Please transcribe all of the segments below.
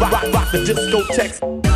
rock, rock, the discotheques.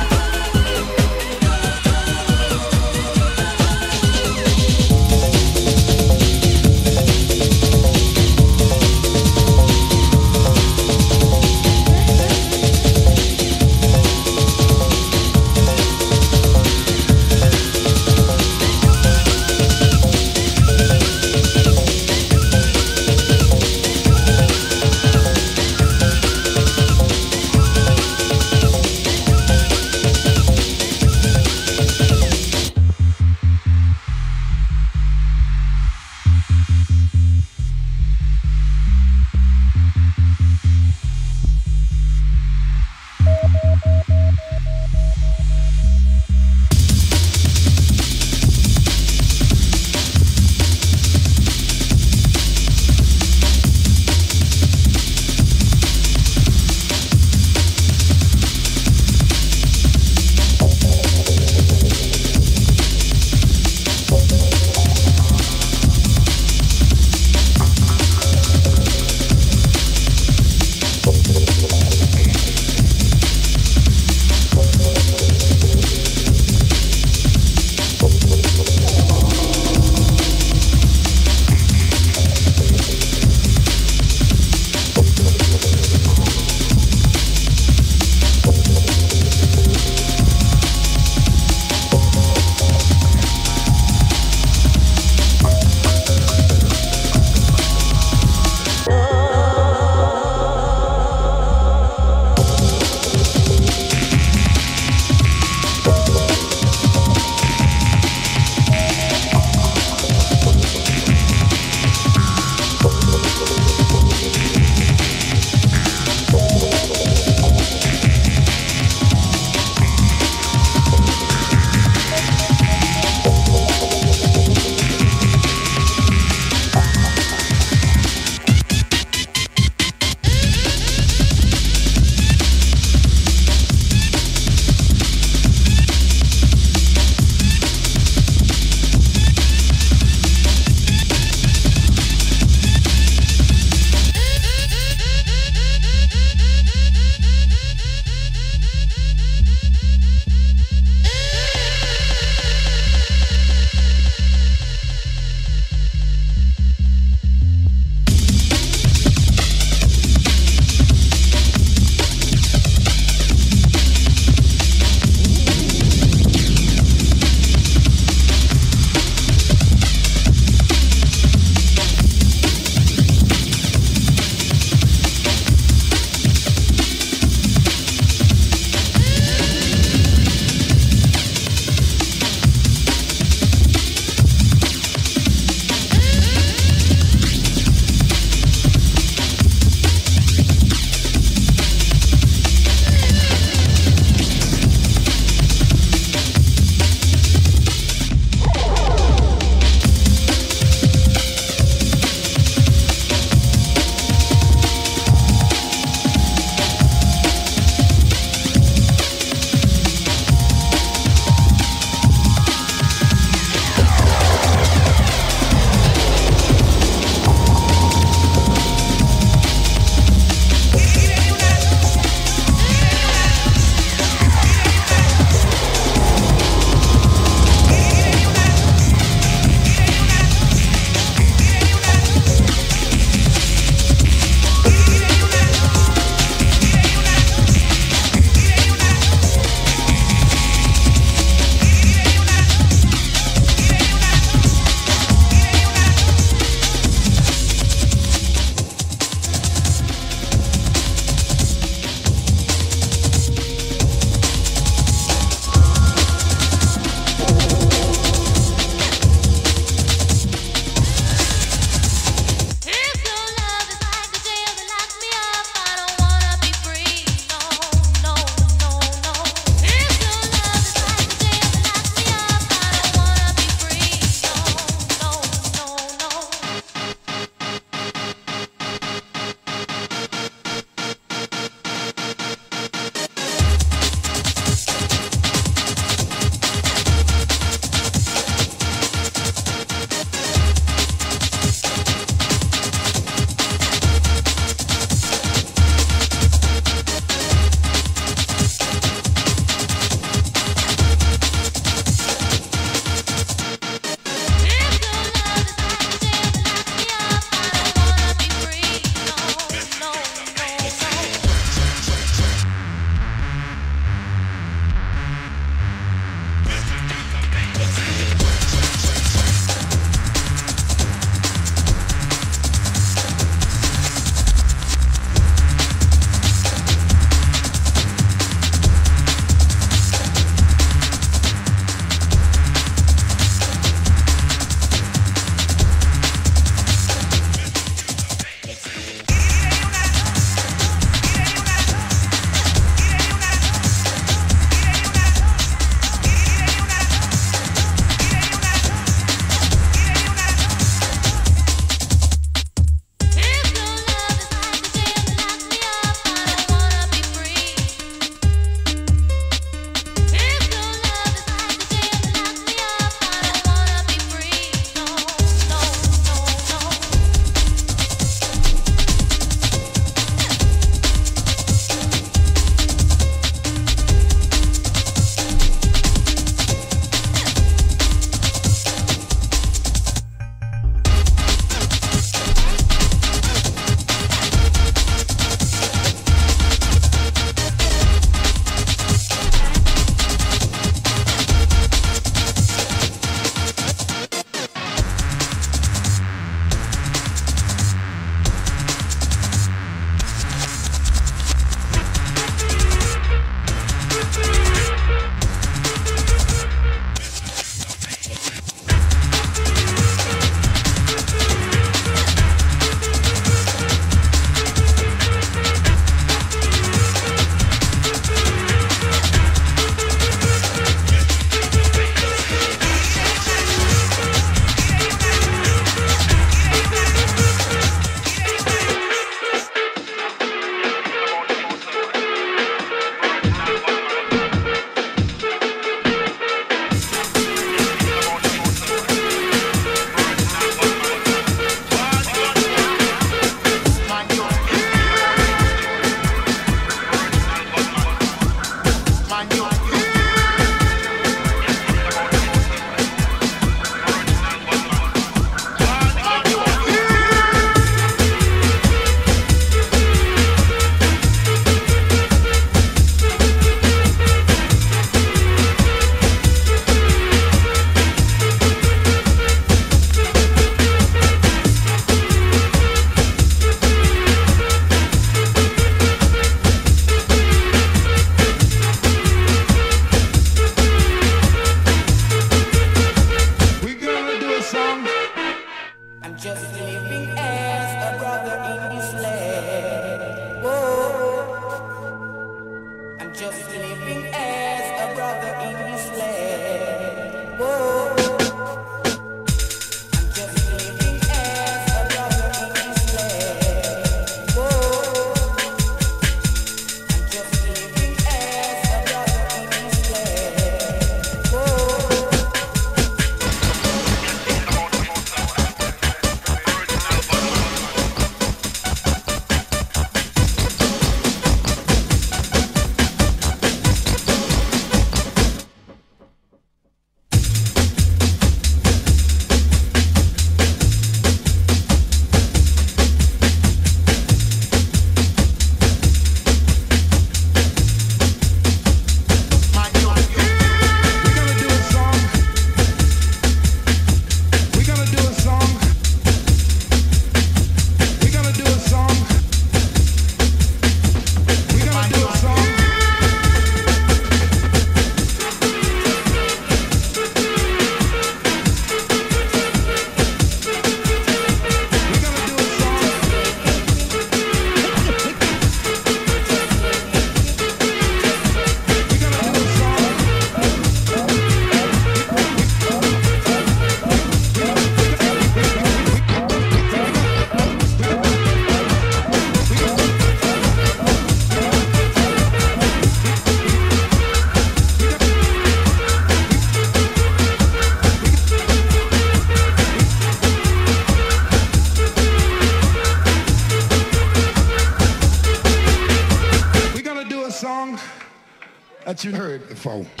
You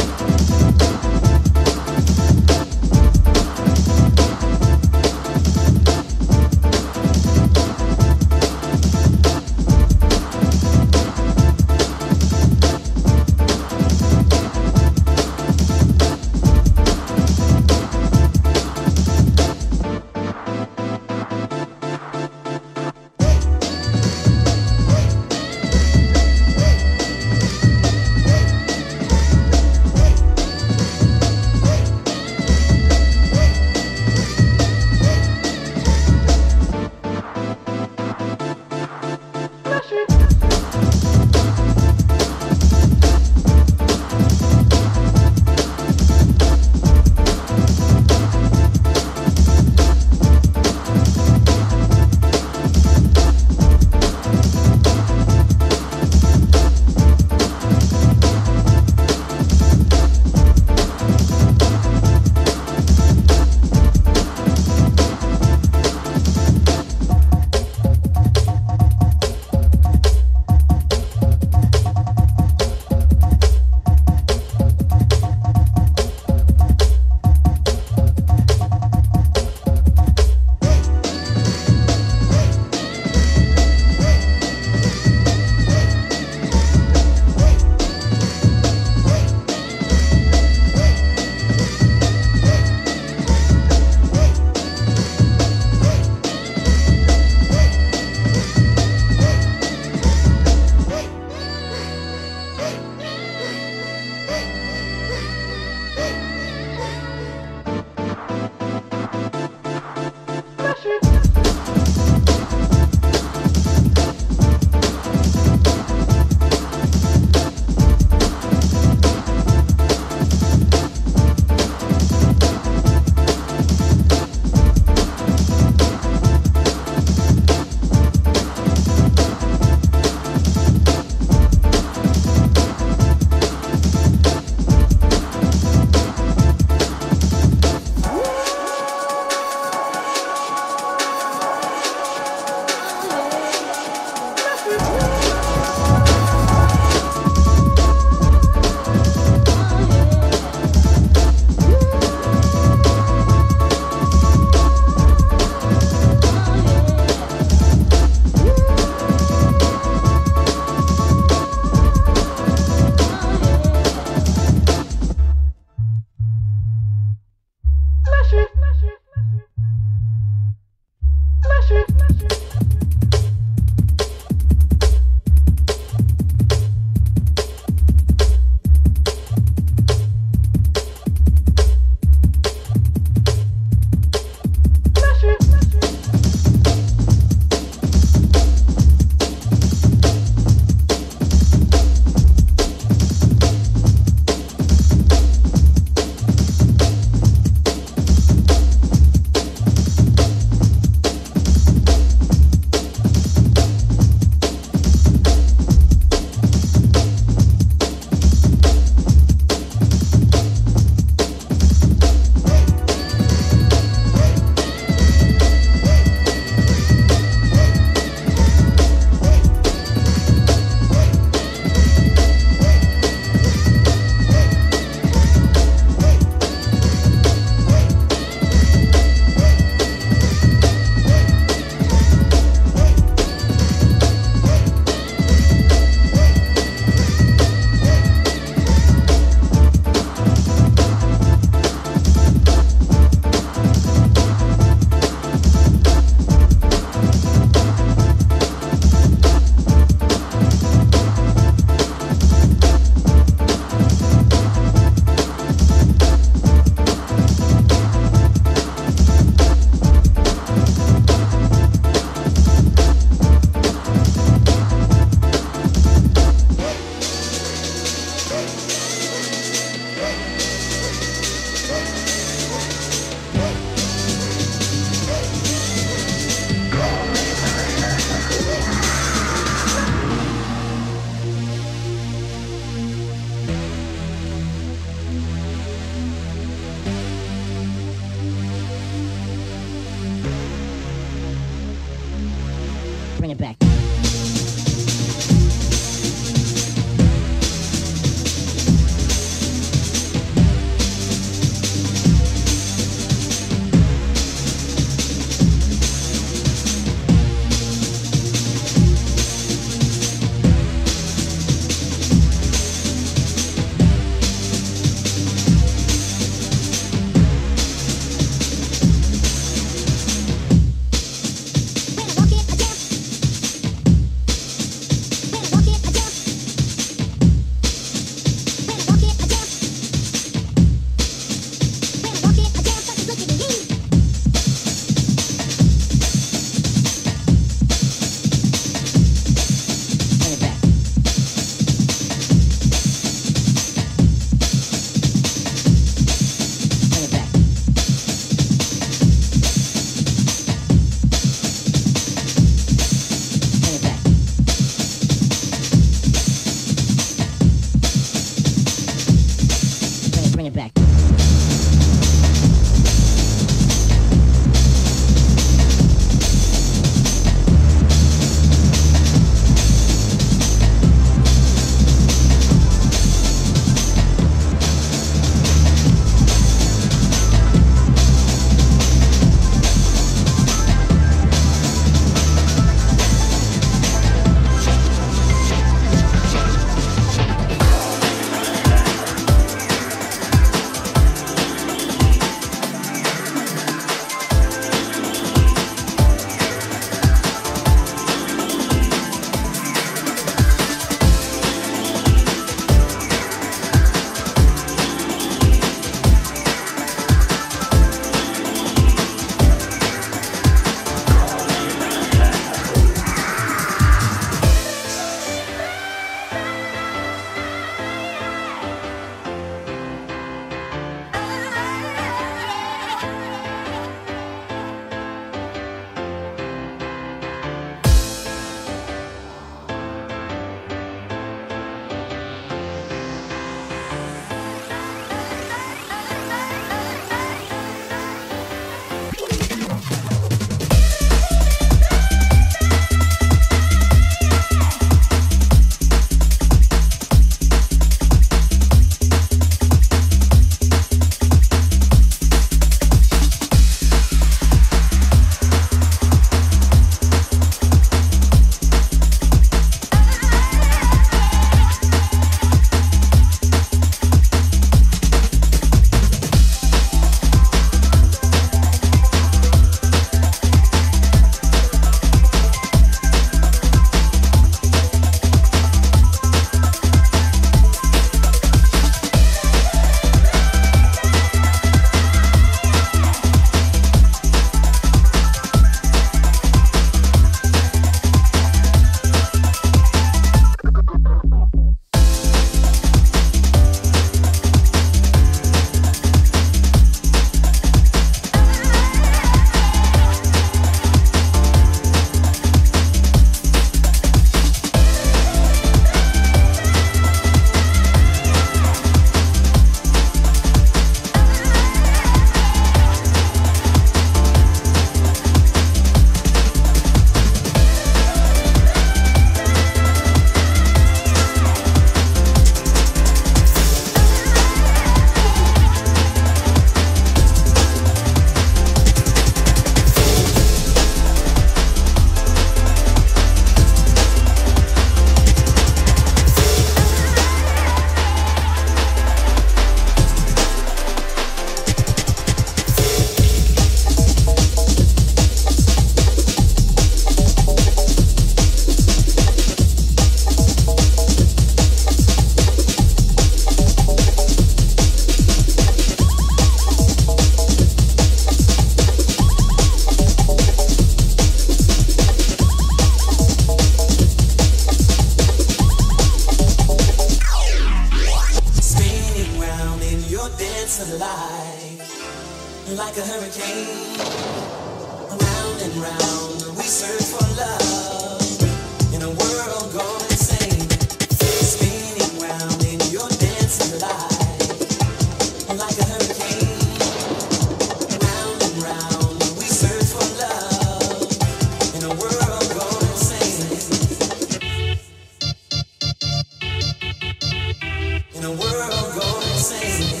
gone